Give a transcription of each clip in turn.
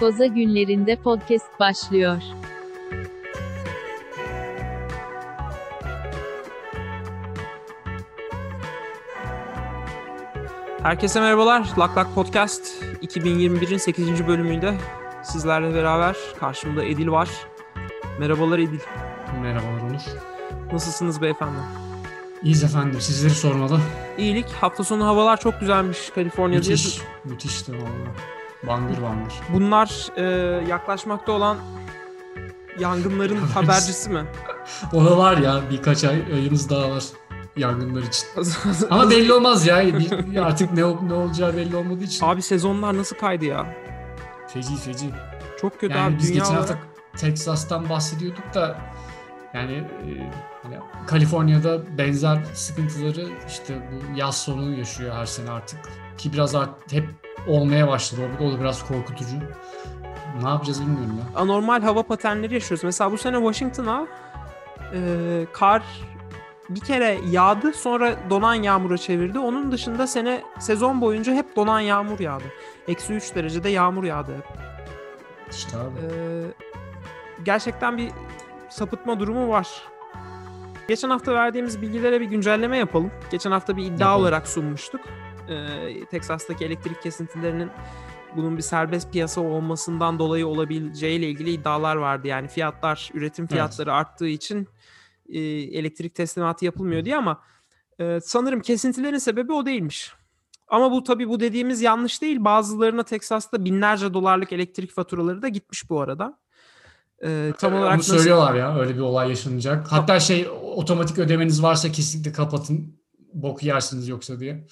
Koza günlerinde podcast başlıyor. Herkese merhabalar. Lak Lak Podcast 2021'in 8. bölümünde sizlerle beraber karşımda Edil var. Merhabalar Edil. Merhabalar Onur. Nasılsınız beyefendi? İyiyiz efendim. Sizleri sormalı. İyilik. Hafta sonu havalar çok güzelmiş Kaliforniya'da. Müthiş. Müthişti valla. Bangır bangır. Bunlar e, yaklaşmakta olan yangınların habercisi mi? O da var ya birkaç ay ayımız daha var yangınlar için. Ama belli olmaz ya. Artık ne, ne olacağı belli olmadığı için. Abi sezonlar nasıl kaydı ya? Feci feci. Çok kötü Yani abi biz dünya geçen hafta Texas'tan bahsediyorduk da yani e, hani Kaliforniya'da benzer sıkıntıları işte bu yaz sonu yaşıyor her sene artık. Ki biraz artık hep olmaya başladı. O, da biraz korkutucu. Ne yapacağız bilmiyorum ya. anormal hava paternleri yaşıyoruz. Mesela bu sene Washington'a e, kar bir kere yağdı sonra donan yağmura çevirdi. Onun dışında sene sezon boyunca hep donan yağmur yağdı. Eksi 3 derecede yağmur yağdı hep. İşte abi. E, gerçekten bir sapıtma durumu var. Geçen hafta verdiğimiz bilgilere bir güncelleme yapalım. Geçen hafta bir iddia Yapalım. olarak sunmuştuk. Ee, Teksas'taki elektrik kesintilerinin bunun bir serbest piyasa olmasından dolayı olabileceğiyle ilgili iddialar vardı. Yani fiyatlar, üretim Evet. fiyatları arttığı için e, elektrik teslimatı yapılmıyor diye ama e, sanırım kesintilerin sebebi o değilmiş. Ama bu tabii bu dediğimiz yanlış değil. Bazılarına Teksas'ta binlerce dolarlık elektrik faturaları da gitmiş bu arada. Ee, tam olarak Onu nasıl- söylüyorlar ya öyle bir olay yaşanacak. Hatta şey otomatik ödemeniz varsa kesinlikle kapatın. Bok yersiniz yoksa diye.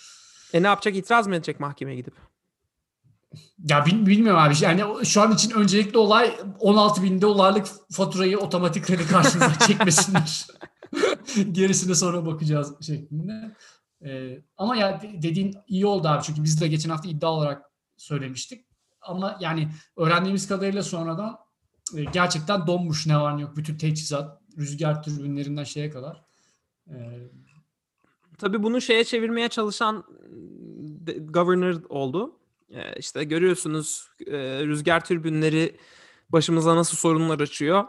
E ne yapacak? İtiraz mı edecek mahkemeye gidip? Ya bil- bilmiyorum abi. Yani şu an için öncelikli olay 16 bin dolarlık faturayı otomatik kredi karşınıza çekmesinler. Gerisine sonra bakacağız şeklinde. Ee, ama ya de- dediğin iyi oldu abi. Çünkü biz de geçen hafta iddia olarak söylemiştik. Ama yani öğrendiğimiz kadarıyla sonradan e, gerçekten donmuş ne var ne yok. Bütün teçhizat, rüzgar türbinlerinden şeye kadar. Ee, Tabii bunu şeye çevirmeye çalışan governor oldu. İşte görüyorsunuz rüzgar türbinleri başımıza nasıl sorunlar açıyor.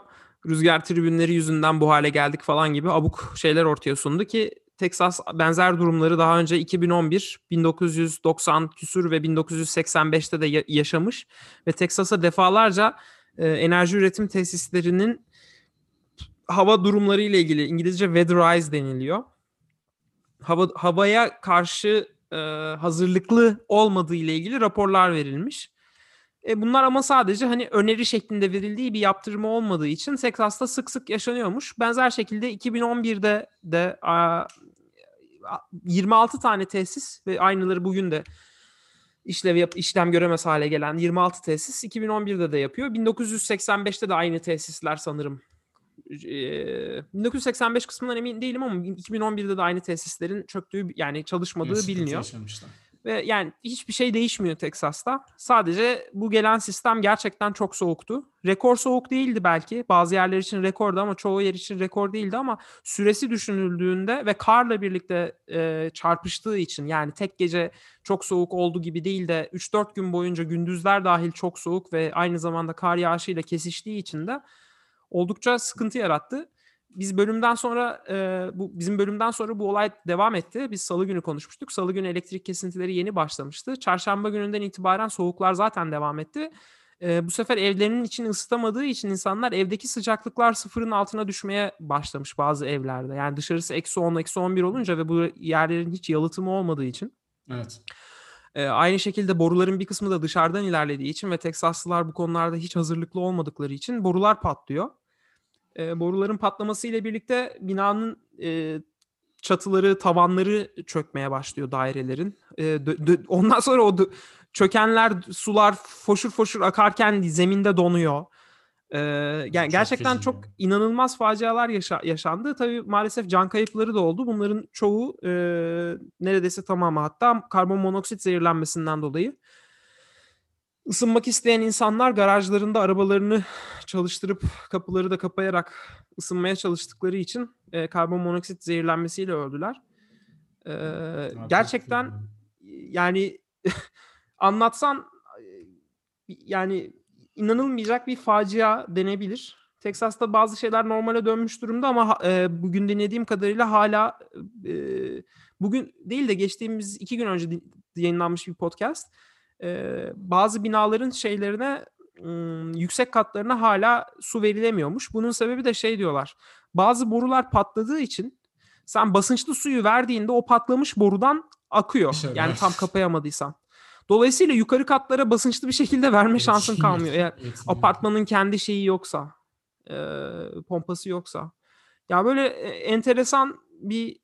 Rüzgar türbinleri yüzünden bu hale geldik falan gibi abuk şeyler ortaya sundu ki Texas benzer durumları daha önce 2011, 1990 küsur ve 1985'te de ya- yaşamış ve Texas'a defalarca enerji üretim tesislerinin hava durumları ile ilgili İngilizce weatherize deniliyor hava havaya karşı e, hazırlıklı olmadığı ile ilgili raporlar verilmiş. E, bunlar ama sadece hani öneri şeklinde verildiği bir yaptırımı olmadığı için Texas'ta sık sık yaşanıyormuş. Benzer şekilde 2011'de de a, a- 26 tane tesis ve aynıları bugün de işlev yap, işlem göremez hale gelen 26 tesis 2011'de de yapıyor. 1985'te de aynı tesisler sanırım 1985 kısmından emin değilim ama 2011'de de aynı tesislerin çöktüğü yani çalışmadığı sıkıntı biliniyor. yaşamışlar. Ve yani hiçbir şey değişmiyor Teksas'ta. Sadece bu gelen sistem gerçekten çok soğuktu. Rekor soğuk değildi belki. Bazı yerler için rekordu ama çoğu yer için rekor değildi ama süresi düşünüldüğünde ve karla birlikte e, çarpıştığı için yani tek gece çok soğuk oldu gibi değil de 3-4 gün boyunca gündüzler dahil çok soğuk ve aynı zamanda kar yağışıyla kesiştiği için de oldukça sıkıntı yarattı. Biz bölümden sonra e, bu bizim bölümden sonra bu olay devam etti. Biz salı günü konuşmuştuk. Salı günü elektrik kesintileri yeni başlamıştı. Çarşamba gününden itibaren soğuklar zaten devam etti. E, bu sefer evlerinin içini ısıtamadığı için insanlar evdeki sıcaklıklar sıfırın altına düşmeye başlamış bazı evlerde. Yani dışarısı eksi 10, eksi 11 olunca ve bu yerlerin hiç yalıtımı olmadığı için. Evet. E, aynı şekilde boruların bir kısmı da dışarıdan ilerlediği için ve Teksaslılar bu konularda hiç hazırlıklı olmadıkları için borular patlıyor. E, boruların patlaması ile birlikte binanın e, çatıları, tavanları çökmeye başlıyor dairelerin. E, dö- dö- ondan sonra o dö- çökenler, sular foşur foşur akarken zeminde donuyor. E, yani Çok gerçekten feci çok inanılmaz facialar yaşa- yaşandı. Tabii maalesef can kayıpları da oldu. Bunların çoğu e, neredeyse tamamı hatta karbon monoksit zehirlenmesinden dolayı. Isınmak isteyen insanlar garajlarında arabalarını çalıştırıp kapıları da kapayarak ısınmaya çalıştıkları için e, karbon monoksit zehirlenmesiyle öldüler. E, Abi, gerçekten yani anlatsan yani inanılmayacak bir facia denebilir. Texas'ta bazı şeyler normale dönmüş durumda ama e, bugün dinlediğim kadarıyla hala e, bugün değil de geçtiğimiz iki gün önce yayınlanmış bir podcast. e, bazı binaların şeylerine ım, yüksek katlarına hala su verilemiyormuş. Bunun sebebi de şey diyorlar. Bazı borular patladığı için sen basınçlı suyu verdiğinde o patlamış borudan akıyor. Yani tam kapayamadıysan. Dolayısıyla yukarı katlara basınçlı bir şekilde verme şansın kalmıyor. Eğer apartmanın kendi şeyi yoksa, e, pompası yoksa. Ya böyle e, enteresan bir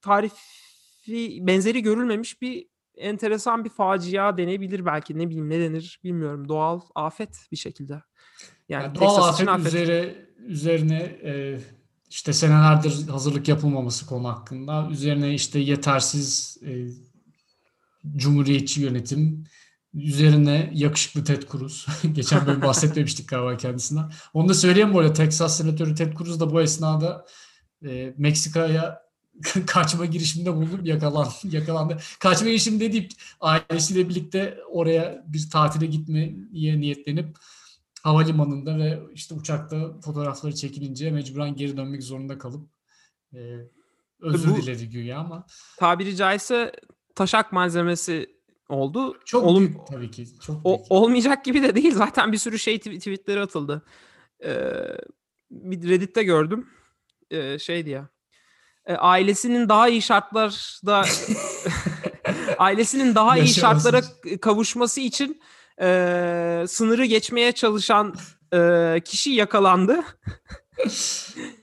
tarifi benzeri görülmemiş bir enteresan bir facia denebilir belki ne bileyim ne denir bilmiyorum doğal afet bir şekilde. Yani, Yani doğal için afet, üzere, üzerine e, işte senelerdir hazırlık yapılmaması konu hakkında. Üzerine işte yetersiz e, cumhuriyetçi yönetim. Üzerine yakışıklı Ted Cruz. Geçen bölüm bahsetmemiştik galiba kendisinden. Onu da söyleyeyim bu arada. Texas senatörü Ted Cruz da bu esnada e, Meksika'ya kaçma girişiminde bulunup yakalandı. yakalandı. Kaçma girişiminde deyip ailesiyle birlikte oraya bir tatile gitmeye niyetlenip havalimanında ve işte uçakta fotoğrafları çekilince mecburen geri dönmek zorunda kalıp e, özür Bu- diledi güya ama tabiri caizse taşak malzemesi oldu. çok Olum- büyük tabii ki. Çok O, büyük. olmayacak gibi de değil. Zaten bir sürü şey tw- tweetleri atıldı. Ee, bir Reddit'te gördüm. Ee, şey diye. e, ailesinin daha iyi şartlarda ailesinin daha iyi şartlara kavuşması için e, sınırı geçmeye çalışan e, kişi yakalandı.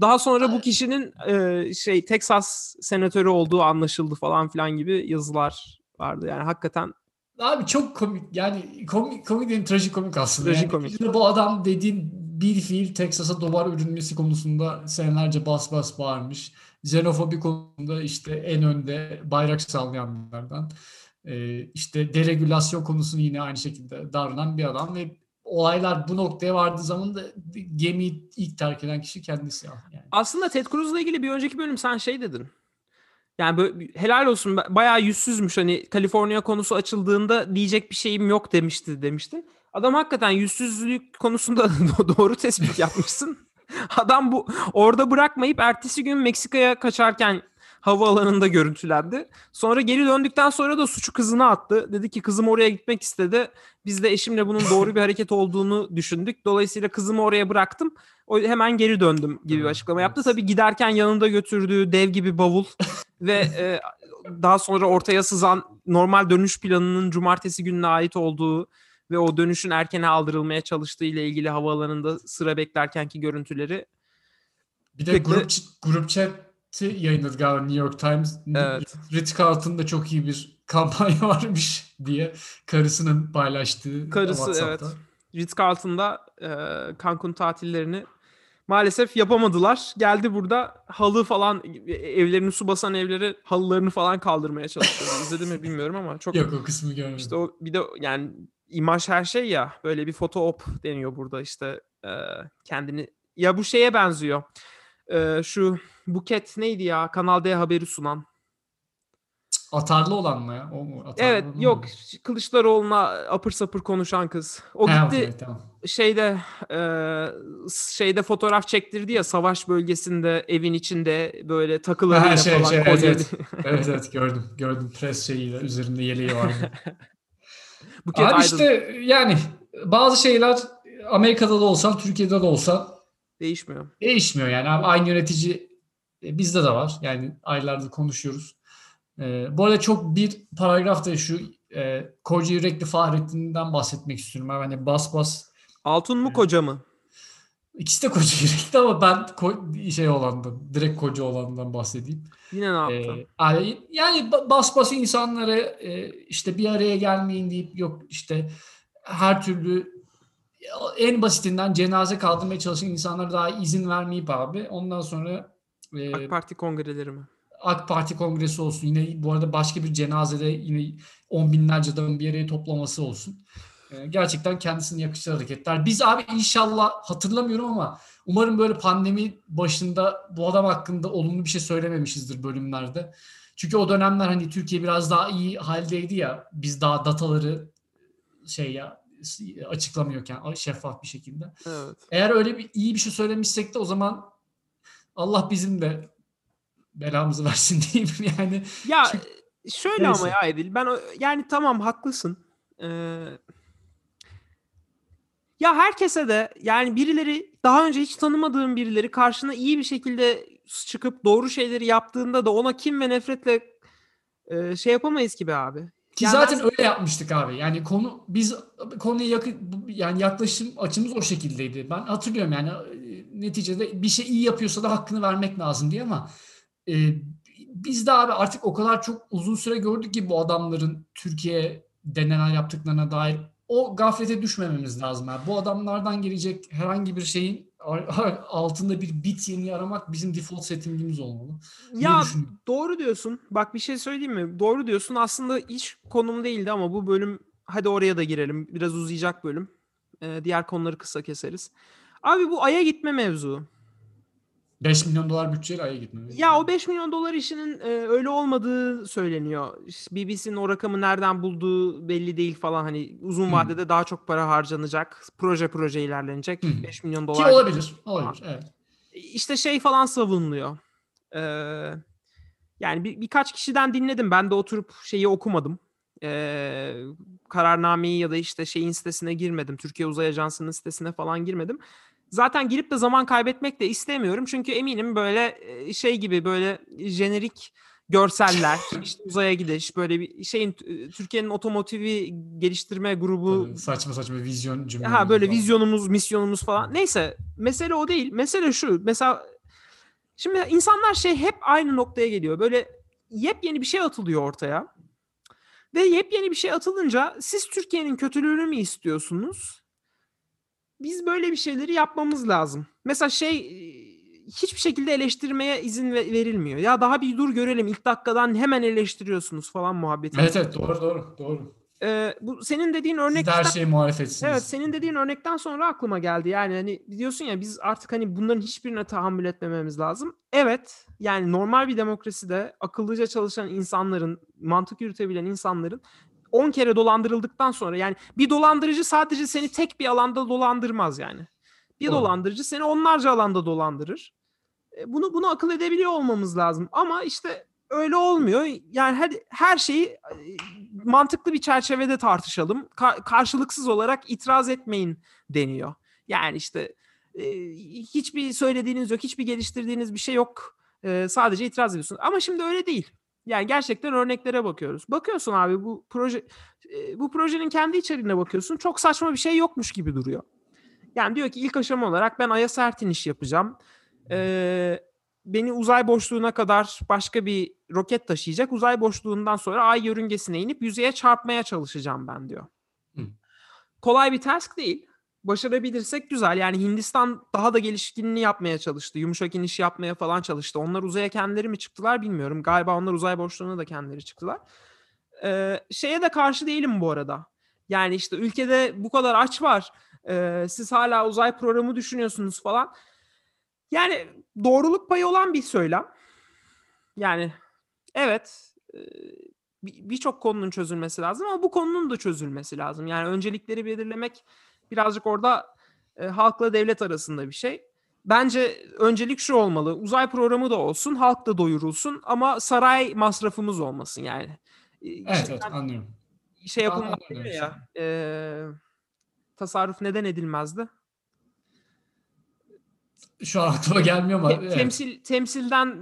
Daha sonra bu kişinin e, şey Texas senatörü olduğu anlaşıldı falan filan gibi yazılar vardı. Yani hakikaten Abi çok komik yani komik, komik değil trajikomik aslında. Trajikomik. Yani bu adam dediğin bir fiil Texas'a duvar örülmesi konusunda senelerce bas bas bağırmış. Xenofobi konusunda işte en önde bayrak sallayanlardan. Ee, işte deregülasyon konusunu yine aynı şekilde davranan bir adam ve olaylar bu noktaya vardığı zaman da gemiyi ilk terk eden kişi kendisi. Yani. Aslında Ted Cruz'la ilgili bir önceki bölüm sen şey dedin. Yani böyle helal olsun ba- bayağı yüzsüzmüş hani Kaliforniya konusu açıldığında diyecek bir şeyim yok demişti demiştin. Adam hakikaten yüzsüzlük konusunda do- doğru tespit yapmışsın. Adam bu orada bırakmayıp ertesi gün Meksika'ya kaçarken havaalanında görüntülendi. Sonra geri döndükten sonra da suçu kızına attı. Dedi ki kızım oraya gitmek istedi. Biz de eşimle bunun doğru bir hareket olduğunu düşündük. Dolayısıyla kızımı oraya bıraktım. O hemen geri döndüm gibi bir açıklama yaptı. Tabii giderken yanında götürdüğü dev gibi bavul ve e, daha sonra ortaya sızan normal dönüş planının cumartesi gününe ait olduğu ve o dönüşün erkene aldırılmaya çalıştığı ile ilgili havaalanında sıra beklerkenki görüntüleri. Bir de Peki. grup, grup chat'i yayınladı galiba New York Times. Evet. Ritz Carlton'da çok iyi bir kampanya varmış diye karısının paylaştığı Karısı WhatsApp'ta. evet. Ritz-Carlton'da e, Cancun tatillerini maalesef yapamadılar. Geldi burada halı falan evlerini su basan evleri halılarını falan kaldırmaya çalışıyor. İzledim mi bilmiyorum ama çok Yok o kısmı görmedim. işte o bir de yani imaj her şey ya böyle bir foto op deniyor burada işte e, kendini ya bu şeye benziyor. E, şu Buket neydi ya Kanal D haberi sunan. Atarlı olan mı ya? O mu? Atarlı Evet olan yok mı? Kılıçdaroğlu'na apır sapır konuşan kız. O Ha, gitti okey, tamam. şeyde e, şeyde fotoğraf çektirdi ya savaş bölgesinde evin içinde böyle takılarıyla Ha, şey, falan şey, evet, evet. evet evet gördüm. Gördüm pres şeyiyle üzerinde yeleği vardı. Buket Abi Aydın. işte yani bazı şeyler Amerika'da da olsan Türkiye'de de olsa değişmiyor. değişmiyor yani. Aynı yönetici e, bizde de var. Yani aylardır konuşuyoruz. E, bu arada çok bir paragraf da şu e, koca yürekli Fahrettin'den bahsetmek istiyorum. Hani bas bas Altun mu koca mı? ikisi de koca yürekli ama ben ko- şey olandan direkt koca olandan bahsedeyim. Yine ne yaptı? Ee, yani- yani ba- bas bas insanlara e, işte bir araya gelmeyin deyip yok işte her türlü en basitinden cenaze kaldırmaya çalışan insanlara daha izin vermeyip abi ondan sonra e, AK Parti kongreleri mi? AK Parti kongresi olsun yine bu arada başka bir cenazede yine on binlerce adamın bir araya toplaması olsun. E, gerçekten kendisine yakışır hareketler. Biz abi inşallah hatırlamıyorum ama umarım böyle pandemi başında bu adam hakkında olumlu bir şey söylememişizdir bölümlerde. Çünkü o dönemler hani Türkiye biraz daha iyi haldeydi ya. Biz daha dataları şey ya açıklamıyorken şeffaf bir şekilde. Evet. Eğer öyle bir iyi bir şey söylemişsek de o zaman Allah bizim de belamızı versin diyeyim yani. Ya Çünkü- şöyle ama Neyse. ya Edil ben yani tamam haklısın. Ee, ya herkese de yani birileri daha önce hiç tanımadığın birileri karşına iyi bir şekilde çıkıp doğru şeyleri yaptığında da ona kim ve nefretle e, şey yapamayız ki be abi. Ki Yani zaten ben- öyle yapmıştık abi. Yani konu biz konuya yakın yani yaklaşım açımız o şekildeydi. Ben hatırlıyorum yani neticede bir şey iyi yapıyorsa da hakkını vermek lazım diye ama e, biz de abi artık o kadar çok uzun süre gördük ki bu adamların Türkiye denen yaptıklarına dair o gaflete düşmememiz lazım. abi. Bu adamlardan gelecek herhangi bir şeyin altında bir bit yeni aramak bizim default settingimiz olmalı. Ya doğru diyorsun. Bak bir şey söyleyeyim mi? Doğru diyorsun. Aslında hiç konum değildi ama bu bölüm hadi oraya da girelim. Biraz uzayacak bölüm. Ee, diğer konuları kısa keseriz. Abi bu Ay'a gitme mevzu. 5 milyon dolar bütçeyle aya gitmemiz. Ya o 5 milyon dolar işinin e, öyle olmadığı söyleniyor. İşte BBC'nin o rakamı nereden bulduğu belli değil falan. Hani uzun Hı. vadede daha çok para harcanacak. Proje proje ilerlenecek. Hı. 5 milyon Ki dolar. olabilir. Olabilir. Evet. İşte şey falan savunuluyor. Ee, yani bir, birkaç kişiden dinledim. Ben de oturup şeyi okumadım. Ee, kararnameyi ya da işte şeyin sitesine girmedim. Türkiye Uzay Ajansı'nın sitesine falan girmedim. Zaten girip de zaman kaybetmek de istemiyorum. Çünkü eminim böyle e, şey gibi böyle jenerik görseller, işte uzaya gidiş, böyle bir şeyin Türkiye'nin otomotivi geliştirme grubu Böyle saçma saçma vizyon cümle. Ha böyle vizyonumuz, misyonumuz falan. Neyse, mesele o değil. Mesele şu. Mesela şimdi insanlar şey hep aynı noktaya geliyor. Böyle yepyeni bir şey atılıyor ortaya. Ve yepyeni bir şey atılınca siz Türkiye'nin kötülüğünü mü istiyorsunuz? Biz böyle bir şeyleri yapmamız lazım. Mesela şey e, hiçbir şekilde eleştirmeye izin ve- verilmiyor. Ya daha bir dur görelim ilk dakikadan hemen eleştiriyorsunuz falan muhabbeti. Evet evet doğru doğru doğru. Ee, bu senin dediğin örnek her şeye muhalefetsiniz. Evet senin dediğin örnekten sonra aklıma geldi. Yani hani diyorsun ya biz artık hani bunların hiçbirine tahammül etmememiz lazım. Evet yani normal bir demokraside akıllıca çalışan insanların, mantık yürütebilen insanların 10 kere dolandırıldıktan sonra yani bir dolandırıcı sadece seni tek bir alanda dolandırmaz yani. Bir Doğru. dolandırıcı seni onlarca alanda dolandırır. E, Bunu bunu akıl edebiliyor olmamız lazım. Ama işte öyle olmuyor. Yani hadi her şeyi e, mantıklı bir çerçevede tartışalım. Ka- karşılıksız olarak itiraz etmeyin deniyor. Yani işte e, hiçbir söylediğiniz yok, hiçbir geliştirdiğiniz bir şey yok. E, sadece itiraz ediyorsunuz. Ama şimdi öyle değil. Yani gerçekten örneklere bakıyoruz. Bakıyorsun abi bu proje e, bu projenin kendi içeriğine bakıyorsun. Çok saçma bir şey yokmuş gibi duruyor. Yani diyor ki ilk aşama olarak ben Ay'a sert iniş yapacağım. Ee, beni uzay boşluğuna kadar başka bir roket taşıyacak. Uzay boşluğundan sonra ay yörüngesine inip yüzeye çarpmaya çalışacağım ben diyor. Hı. Kolay bir task değil. Başarabilirsek güzel. Yani Hindistan daha da gelişkinliğini yapmaya çalıştı. Yumuşak iniş yapmaya falan çalıştı. Onlar uzaya kendileri mi çıktılar bilmiyorum. Galiba onlar uzay boşluğuna da kendileri çıktılar. Ee, şeye de karşı değilim bu arada. Yani işte ülkede bu kadar aç var. Ee, siz hala uzay programı düşünüyorsunuz falan. Yani doğruluk payı olan bir söylem. Yani evet bir- birçok konunun çözülmesi lazım ama bu konunun da çözülmesi lazım. Yani öncelikleri belirlemek birazcık orada e, halkla devlet arasında bir şey. Bence öncelik şu olmalı. Uzay programı da olsun, halk da doyurulsun ama saray masrafımız olmasın yani. Evet işte evet anlıyorum. şey yapılmaz ya. e, tasarruf neden edilmezdi? Şu an aklıma gelmiyor ama. Te- evet. temsil temsilden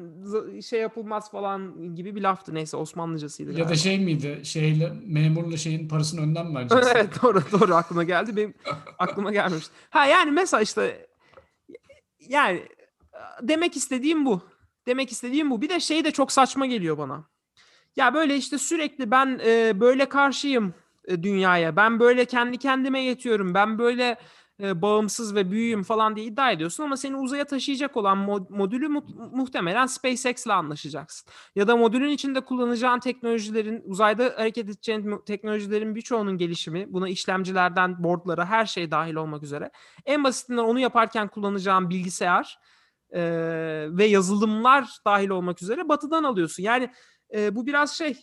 şey yapılmaz falan gibi bir laftı. Neyse Osmanlıcasıydı Ya galiba. da şey miydi? Şeyle memurla şeyin parasını önden mi vereceksin? evet doğru doğru aklıma geldi. Benim aklıma gelmemişti. Ha yani mesela işte yani demek istediğim bu. Demek istediğim bu. Bir de şey de çok saçma geliyor bana. Ya böyle işte sürekli ben e, böyle karşıyım e, dünyaya. Ben böyle kendi kendime yetiyorum. Ben böyle e, bağımsız ve büyüğüm falan diye iddia ediyorsun ama seni uzaya taşıyacak olan mod- modülü mu- muhtemelen SpaceX'le anlaşacaksın. Ya da modülün içinde kullanacağın teknolojilerin, uzayda hareket edeceğin teknolojilerin birçoğunun gelişimi, buna işlemcilerden boardlara her şey dahil olmak üzere. En basitinden onu yaparken kullanacağın bilgisayar e, ve yazılımlar dahil olmak üzere batıdan alıyorsun. Yani e, bu biraz şey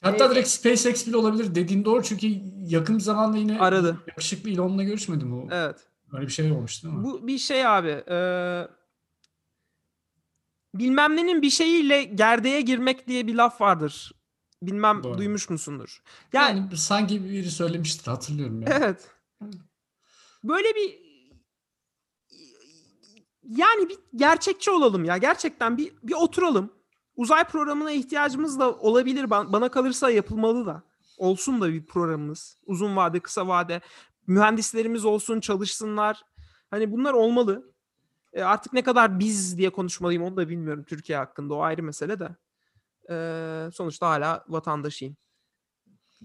Hatta E, direkt SpaceX bile olabilir dediğin doğru çünkü yakın bir zamanda yine Aradı. yakışıklı Elon'la görüşmedi mi o? Evet. Öyle bir şey olmuş değil mi? Bu bir şey abi. eee, bilmem nenin bir şeyiyle gerdeğe girmek diye bir laf vardır. Bilmem Doğru. duymuş musundur? Yani, yani sanki biri söylemiştir hatırlıyorum ya. evet. Böyle bir yani bir gerçekçi olalım ya. Gerçekten bir bir oturalım. Uzay programına ihtiyacımız da olabilir. Ba- Bana kalırsa yapılmalı da. Olsun da bir programımız. Uzun vade, kısa vade. Mühendislerimiz olsun, çalışsınlar. Hani bunlar olmalı. E, artık ne kadar biz diye konuşmalıyım onu da bilmiyorum Türkiye hakkında. O ayrı mesele de. E, sonuçta hala vatandaşıyım.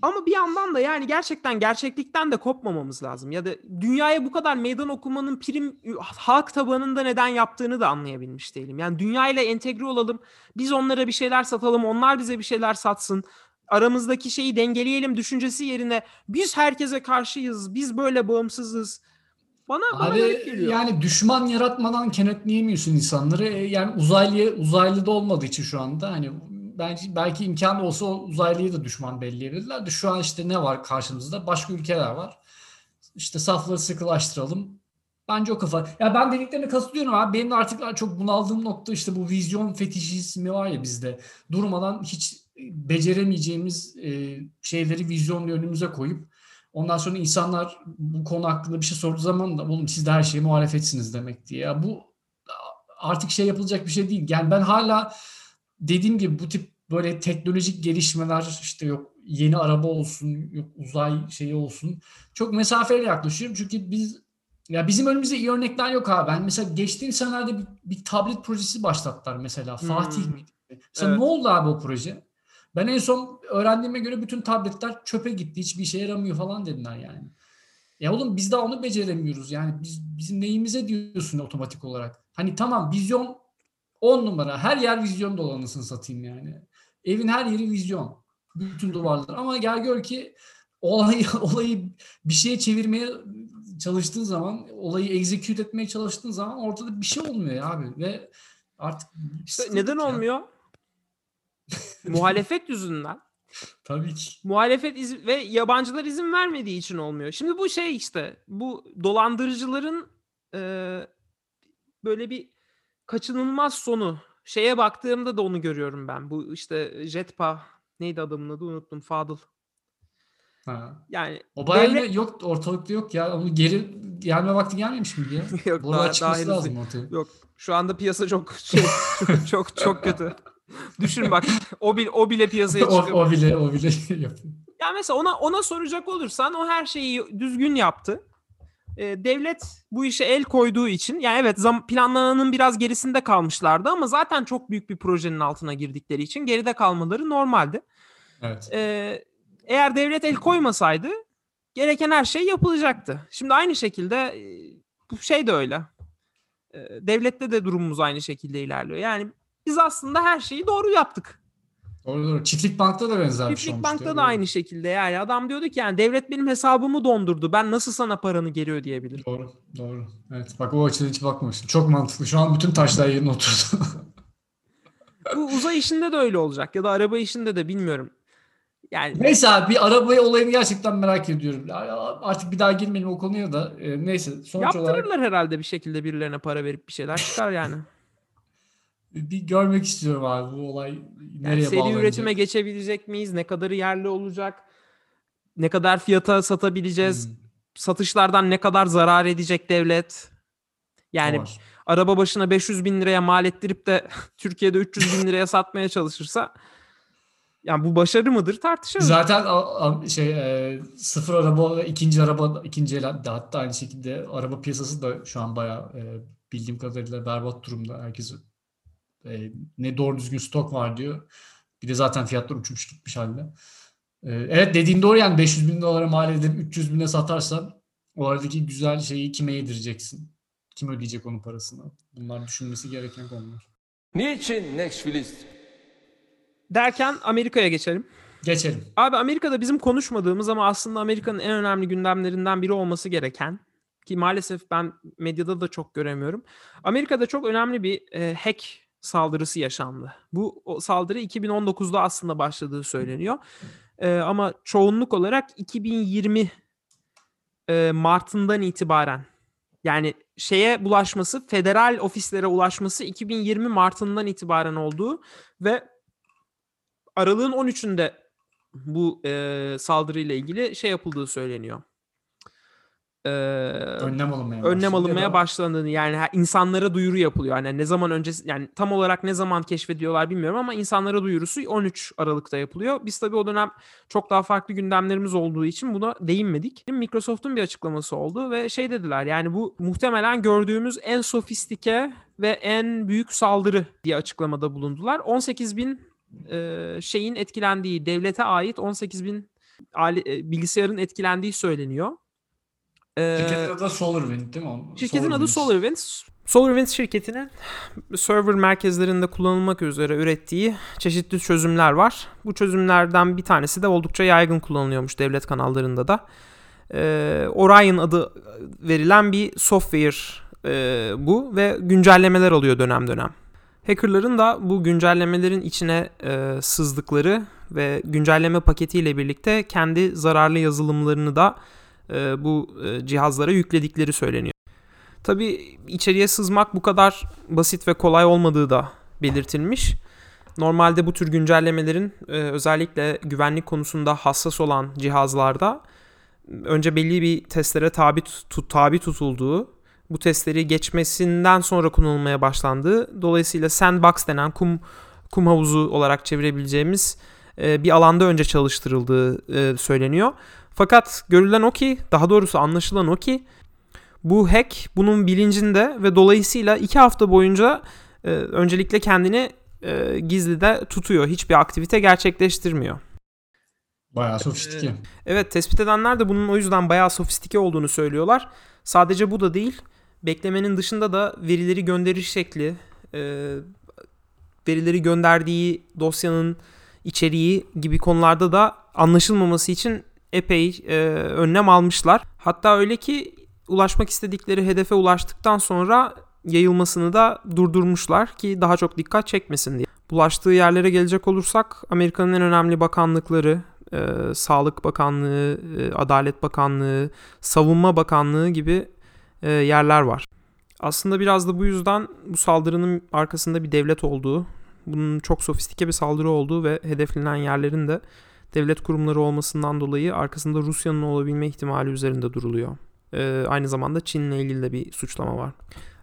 Ama bir yandan da yani gerçekten gerçeklikten de kopmamamız lazım. Ya da dünyaya bu kadar meydan okumanın prim halk tabanında neden yaptığını da anlayabilmiş değilim. Yani dünyayla entegre olalım. Biz onlara bir şeyler satalım. Onlar bize bir şeyler satsın. Aramızdaki şeyi dengeleyelim düşüncesi yerine biz herkese karşıyız. Biz böyle bağımsızız. Bana, bana Abi geliyor. yani düşman yaratmadan kenetleyemiyorsun insanları. E, Yani uzaylı uzaylı da olmadığı için şu anda hani belki belki imkan olsa o uzaylıyı da düşman belleyebilirler de şu an işte ne var karşımızda? Başka ülkeler var. İşte safları sıkılaştıralım. Bence o kafa. Ya ben dediklerine katılıyorum abi. Benim de artık çok bunaldığım nokta işte bu vizyon fetişizmi var ya bizde. Durmadan hiç beceremeyeceğimiz e, şeyleri vizyonla önümüze koyup ondan sonra insanlar bu konu hakkında bir şey sorduğu zaman da oğlum siz de her şeye muhalefetsiniz demek diye. Ya bu artık şey yapılacak bir şey değil. Yani ben hala dediğim gibi bu tip böyle teknolojik gelişmeler işte yok yeni araba olsun yok uzay şeyi olsun çok mesafeli yaklaşıyorum çünkü biz ya bizim önümüzde iyi örnekler yok abi. Ben mesela geçtiğim senelerde bir, bir tablet projesi başlattılar mesela. Hmm. Fatih miydi? Mesela Evet. ne oldu abi o proje? Ben en son öğrendiğime göre bütün tabletler çöpe gitti. Hiçbir işe yaramıyor falan dediler yani. Ya oğlum biz daha onu beceremiyoruz. Yani biz bizim neyimize diyorsun otomatik olarak. Hani tamam vizyon 10 numara. Her yer vizyon dolanısını satayım yani. Evin her yeri vizyon. Bütün duvarlar. Ama gel gör ki olayı olayı bir şeye çevirmeye çalıştığın zaman, olayı execute etmeye çalıştığın zaman ortada bir şey olmuyor ya abi ve artık İşte neden ya. olmuyor? Muhalefet yüzünden. Tabii ki. Muhalefet izin ve yabancılar izin vermediği için olmuyor. Şimdi bu şey işte bu dolandırıcıların e, böyle bir kaçınılmaz sonu. Şeye baktığımda da onu görüyorum ben. Bu işte Jetpa neydi adamın adı unuttum. Fadıl. Ha. Yani O bayağı devlet- yok ortalıkta yok ya. Onu geri gelme vakti gelmemiş miydi ya? Yok, Bu daha- arada daha lazım ortaya. Yok. Şu anda piyasa çok şey, çok çok, çok kötü. Düşün bak o bile, o bile piyasaya o, çıkıyor. o bile o bile yapıyor. Ya mesela ona ona soracak olursan o her şeyi düzgün yaptı. Ee, devlet bu işe el koyduğu için yani evet zam planlananın biraz gerisinde kalmışlardı ama zaten çok büyük bir projenin altına girdikleri için geride kalmaları normaldi. Evet. Ee, eğer devlet el koymasaydı gereken her şey yapılacaktı. Şimdi aynı şekilde e, bu şey de öyle. Ee, devlette de durumumuz aynı şekilde ilerliyor. Yani biz aslında her şeyi doğru yaptık. Doğru doğru. Çiftlik Bank'ta da benzer bir şey Çiftlik. Bank'ta da aynı şekilde yani adam diyordu ki yani devlet benim hesabımı dondurdu. Ben nasıl sana paranı geri ödeyebilirim? Doğru, doğru. Evet, bak o açıdan hiç bakmamıştım. Çok mantıklı. Şu an bütün taşlar yerine oturdu. Bu uzay işinde de öyle olacak ya da araba işinde de bilmiyorum. Yani neyse abi bir araba olayını gerçekten merak ediyorum. Artık bir daha girmeyelim o konuya da. Ee, neyse sonuç olarak yaptırırlar herhalde bir şekilde birilerine para verip bir şeyler çıkar yani. Bir görmek istiyorum abi bu olay Yani nereye seri bağlanacak. üretime geçebilecek miyiz? Ne kadarı yerli olacak? Ne kadar fiyata satabileceğiz? Hmm, Satışlardan ne kadar zarar edecek devlet? Yani var. araba başına 500 bin liraya mal ettirip de Türkiye'de 300 bin liraya satmaya çalışırsa yani bu başarı mıdır tartışırız. Zaten şey e, sıfır araba ikinci araba ikinci el hatta aynı şekilde araba piyasası da şu an bayağı e, bildiğim kadarıyla berbat durumda. Herkes e, ne doğru düzgün stok var diyor. Bir de zaten fiyatlar uçmuş gitmiş halde. E, evet dediğin doğru yani 500 bin dolara mal edip 300 bine satarsan o aradaki güzel şeyi kime yedireceksin? Kim ödeyecek onun parasını? Bunlar düşünmesi gereken konular. Niçin Netflix Derken Amerika'ya geçelim. Geçelim. Abi Amerika'da bizim konuşmadığımız ama aslında Amerika'nın en önemli gündemlerinden biri olması gereken ki maalesef ben medyada da çok göremiyorum. Amerika'da çok önemli bir e, hack saldırısı yaşandı. Bu saldırı 2019'da aslında başladığı söyleniyor. Ee, ama çoğunluk olarak 2020 e, Mart'ından itibaren yani şeye bulaşması, federal ofislere ulaşması 2020 Mart'ından itibaren olduğu ve aralığın 13'ünde bu e, saldırıyla ilgili şey yapıldığı söyleniyor. Ee, Önlem alınmaya önlem alınmaya başlandığını yani insanlara duyuru yapılıyor. Yani ne zaman önce yani tam olarak ne zaman keşfediyorlar bilmiyorum ama insanlara duyurusu 13 Aralık'ta yapılıyor. Biz tabii o dönem çok daha farklı gündemlerimiz olduğu için buna değinmedik. Microsoft'un bir açıklaması oldu ve şey dediler yani bu muhtemelen gördüğümüz en sofistike ve en büyük saldırı diye açıklamada bulundular. 18 bin e, şeyin etkilendiği, devlete ait 18 bin e, bilgisayarın etkilendiği söyleniyor. Ee, Şirketin adı da SolarWind değil mi? Şirketin adı SolarWind. SolarWinds. SolarWinds şirketinin server merkezlerinde kullanılmak üzere ürettiği çeşitli çözümler var. Bu çözümlerden bir tanesi de oldukça yaygın kullanılıyormuş devlet kanallarında da. Ee, Orion adı verilen bir software e, bu ve güncellemeler alıyor dönem dönem. Hackerların da bu güncellemelerin içine e, sızdıkları ve güncelleme paketiyle birlikte kendi zararlı yazılımlarını da e, bu e, cihazlara yükledikleri söyleniyor. Tabii içeriye sızmak bu kadar basit ve kolay olmadığı da belirtilmiş. Normalde bu tür güncellemelerin e, özellikle güvenlik konusunda hassas olan cihazlarda önce belli bir testlere tabi, tut, tabi tutulduğu, bu testleri geçmesinden sonra kullanılmaya başlandığı, dolayısıyla sandbox denen kum kum havuzu olarak çevirebileceğimiz bir alanda önce çalıştırıldığı söyleniyor. Fakat görülen o ki, daha doğrusu anlaşılan o ki bu hack bunun bilincinde ve dolayısıyla iki hafta boyunca e, öncelikle kendini e, gizlide tutuyor. Hiçbir aktivite gerçekleştirmiyor. Bayağı sofistike. Evet tespit edenler de bunun o yüzden bayağı sofistike olduğunu söylüyorlar. Sadece bu da değil. Beklemenin dışında da verileri gönderiş şekli, e, verileri gönderdiği dosyanın içeriği gibi konularda da anlaşılmaması için epey e, önlem almışlar. Hatta öyle ki ulaşmak istedikleri hedefe ulaştıktan sonra yayılmasını da durdurmuşlar ki daha çok dikkat çekmesin diye. Bulaştığı yerlere gelecek olursak Amerika'nın en önemli bakanlıkları, e, Sağlık Bakanlığı, e, Adalet Bakanlığı, Savunma Bakanlığı gibi e, yerler var. Aslında biraz da bu yüzden bu saldırının arkasında bir devlet olduğu, bunun çok sofistike bir saldırı olduğu ve hedeflenen yerlerin de devlet kurumları olmasından dolayı arkasında Rusya'nın olabilme ihtimali üzerinde duruluyor. Ee, aynı zamanda Çin'le ilgili de bir suçlama var.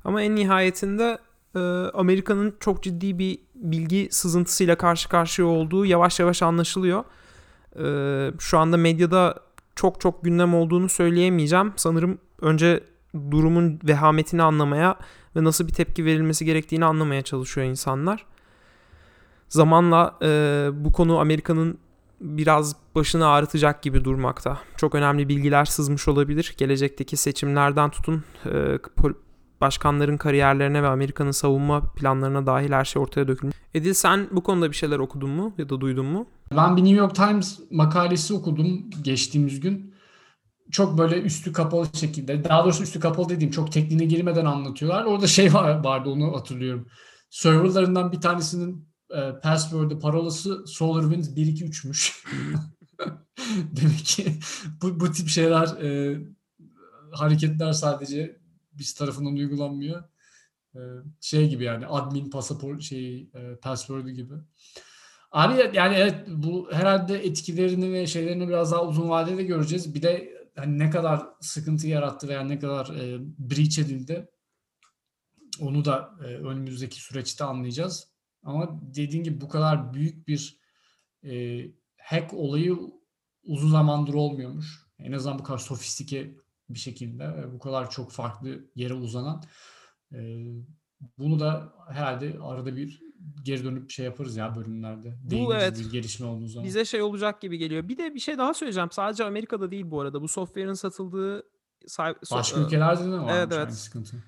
Ama en nihayetinde e, Amerika'nın çok ciddi bir bilgi sızıntısıyla karşı karşıya olduğu yavaş yavaş anlaşılıyor. Ee, şu anda medyada çok çok gündem olduğunu söyleyemeyeceğim. Sanırım önce durumun vehametini anlamaya ve nasıl bir tepki verilmesi gerektiğini anlamaya çalışıyor insanlar. Zamanla e, bu konu Amerika'nın biraz başını ağrıtacak gibi durmakta. Çok önemli bilgiler sızmış olabilir. Gelecekteki seçimlerden tutun e, başkanların kariyerlerine ve Amerika'nın savunma planlarına dahil her şey ortaya dökülmüş. Edil sen bu konuda bir şeyler okudun mu ya da duydun mu? Ben bir New York Times makalesi okudum geçtiğimiz gün. Çok böyle üstü kapalı şekilde, daha doğrusu üstü kapalı dediğim çok tekniğine girmeden anlatıyorlar. Orada şey var, vardı onu hatırlıyorum. Serverlarından bir tanesinin e, password'ı, parolası SolarWinds 123'müş. Demek ki bu, bu tip şeyler, e, hareketler sadece biz tarafından uygulanmıyor. E, şey gibi yani admin pasaport şey e, password'u gibi. Abi yani evet bu herhalde etkilerini ve şeylerini biraz daha uzun vadede göreceğiz. Bir de hani ne kadar sıkıntı yarattı veya ne kadar e, breach edildi onu da e, önümüzdeki süreçte anlayacağız. Ama dediğin gibi bu kadar büyük bir e, hack olayı uzun zamandır olmuyormuş. En azından bu kadar sofistike bir şekilde bu kadar çok farklı yere uzanan. E, bunu da herhalde arada bir geri dönüp şey yaparız ya bölümlerde. Bu evet. bir gelişme olduğu zaman. Bize şey olacak gibi geliyor. Bir de bir şey daha söyleyeceğim. Sadece Amerika'da değil bu arada. Bu software'ın satıldığı Başka ülkelerde de var evet, evet. sıkıntı.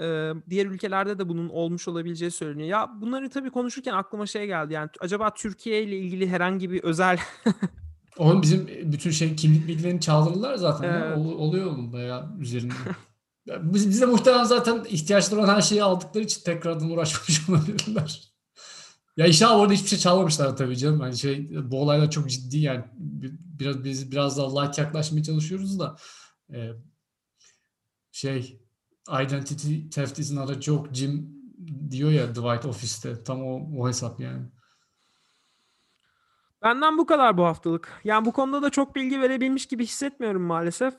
Ee, diğer ülkelerde de bunun olmuş olabileceği söyleniyor. Ya bunları tabii konuşurken aklıma şey geldi. Yani acaba Türkiye ile ilgili herhangi bir özel Oğlum bizim bütün şey kimlik bilgilerini çaldırdılar zaten. Evet. Ol- oluyor oğlum bayağı üzerinde. Biz, bize muhtemelen zaten ihtiyaçları olan her şeyi aldıkları için tekrardan uğraşmış olabilirler. Ya inşallah orada hiçbir şey çalmamışlar tabii canım. Hani şey bu olaylar çok ciddi yani. Biraz biz biraz daha light yaklaşmaya çalışıyoruz da e, şey identity theft is not a joke Jim diyor ya White Office'te. Tam o, o hesap yani. Benden bu kadar bu haftalık. Yani bu konuda da çok bilgi verebilmiş gibi hissetmiyorum maalesef.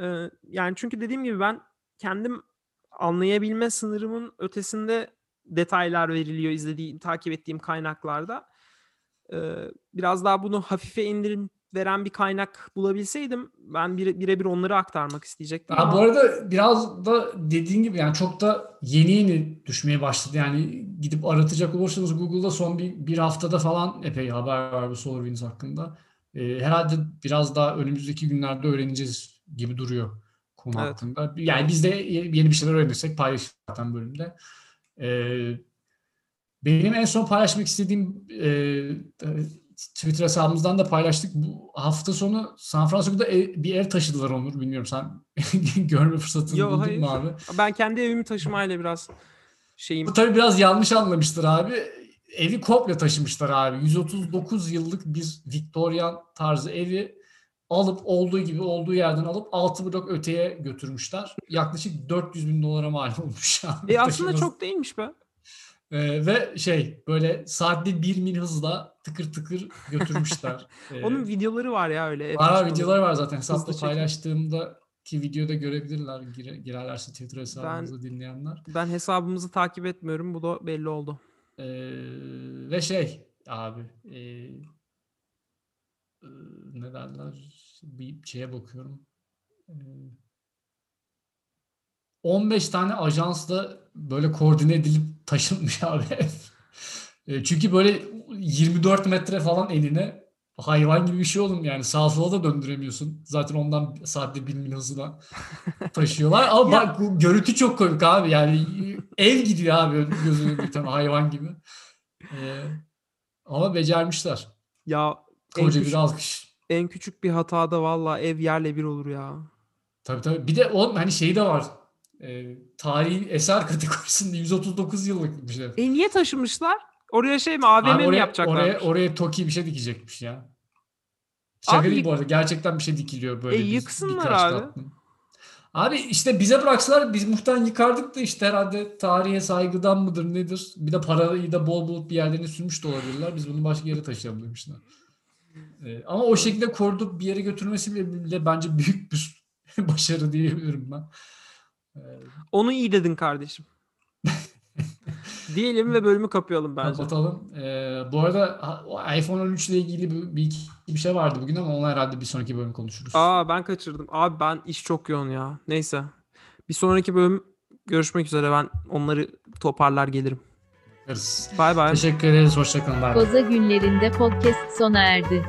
Ee, yani çünkü dediğim gibi ben kendim anlayabilme sınırımın ötesinde detaylar veriliyor izlediğim, takip ettiğim kaynaklarda. Ee, biraz daha bunu hafife indirim veren bir kaynak bulabilseydim ben bire- birebir onları aktarmak isteyecektim. Ama- bu arada biraz da dediğin gibi yani çok da yeni yeni düşmeye başladı. Yani gidip aratacak olursanız Google'da son bir, bir haftada falan epey haber var bu SolarWinds hakkında. Ee, herhalde biraz daha önümüzdeki günlerde öğreneceğiz gibi duruyor konu Evet. hakkında. Yani biz de yeni bir şeyler öğrenirsek paylaşırız zaten bölümde. Ee, benim en son paylaşmak istediğim e, Twitter hesabımızdan da paylaştık. Bu hafta sonu San Francisco'da ev- bir ev taşıdılar Onur. Bilmiyorum sen görme fırsatını Yo, buldun hayır. mu abi? Ben kendi evimi taşımayla biraz şeyim. Bu tabii biraz yanlış anlamıştır abi. Evi komple taşımışlar abi. 139 yıllık bir Victorian tarzı evi alıp olduğu gibi olduğu yerden alıp 6 blok öteye götürmüşler. Yaklaşık 400 bin dolara mal olmuş abi. E aslında taşıması. çok değilmiş be. Ee, ve şey böyle saatte 1 mil hızla tıkır tıkır götürmüşler. Ee, Onun videoları var ya öyle. Var videoları var zaten. Hesapta paylaştığımda ki videoda görebilirler gire- girerlerse Twitter hesabımızı dinleyenler. Ben hesabımızı takip etmiyorum. Bu da belli oldu. Ee, ve şey abi e, e, ne derler bir şeye bakıyorum. Ee, 15 tane ajansla böyle koordine edilip taşınmış abi. E, Çünkü böyle 24 metre falan eline hayvan gibi bir şey oğlum yani sağa sola da döndüremiyorsun. Zaten ondan saatte 1000 mil hızla taşıyorlar. Ama bak bu görüntü çok komik abi yani ev gidiyor abi gözünü bir tane hayvan gibi. E, ama becermişler. Ya Koca bir küçük, alkış. en küçük bir hatada valla ev yerle bir olur ya. Tabii tabii. Bir de o hani şeyi de var. E, tarihi eser kategorisinde 139 yıllık bir şey. E niye taşımışlar? Oraya şey mi AVM Abi mi yapacaklar? oraya, oraya Toki bir şey dikecekmiş ya. Şaka Abi değil bu arada. Gerçekten bir şey dikiliyor böyle. E bir- yıksınlar abi. katlı. Abi işte bize bıraksalar biz muhtemelen yıkardık da işte herhalde tarihe saygıdan mıdır nedir? Bir de parayı da bol bol bir yerlerine sürmüş de olabilirler. Biz bunu başka yere taşıyalım demişler. Ee, ama o şekilde korudup bir yere götürmesi bile, bile bence büyük bir başarı diyebilirim ben. Ee, Onu iyi dedin kardeşim. Diyelim ve bölümü kapayalım bence. Kapatalım. Ee, bu arada iPhone 13 ile ilgili bir, bir, şey vardı bugün ama onu herhalde bir sonraki bölüm konuşuruz. Aa ben kaçırdım. Abi ben iş çok yoğun ya. Neyse. Bir sonraki bölüm görüşmek üzere. Ben onları toparlar gelirim. Bakarız. Bay bay. Teşekkür ederiz. Hoşçakalın. Bay bay. Koza günlerinde podcast sona erdi.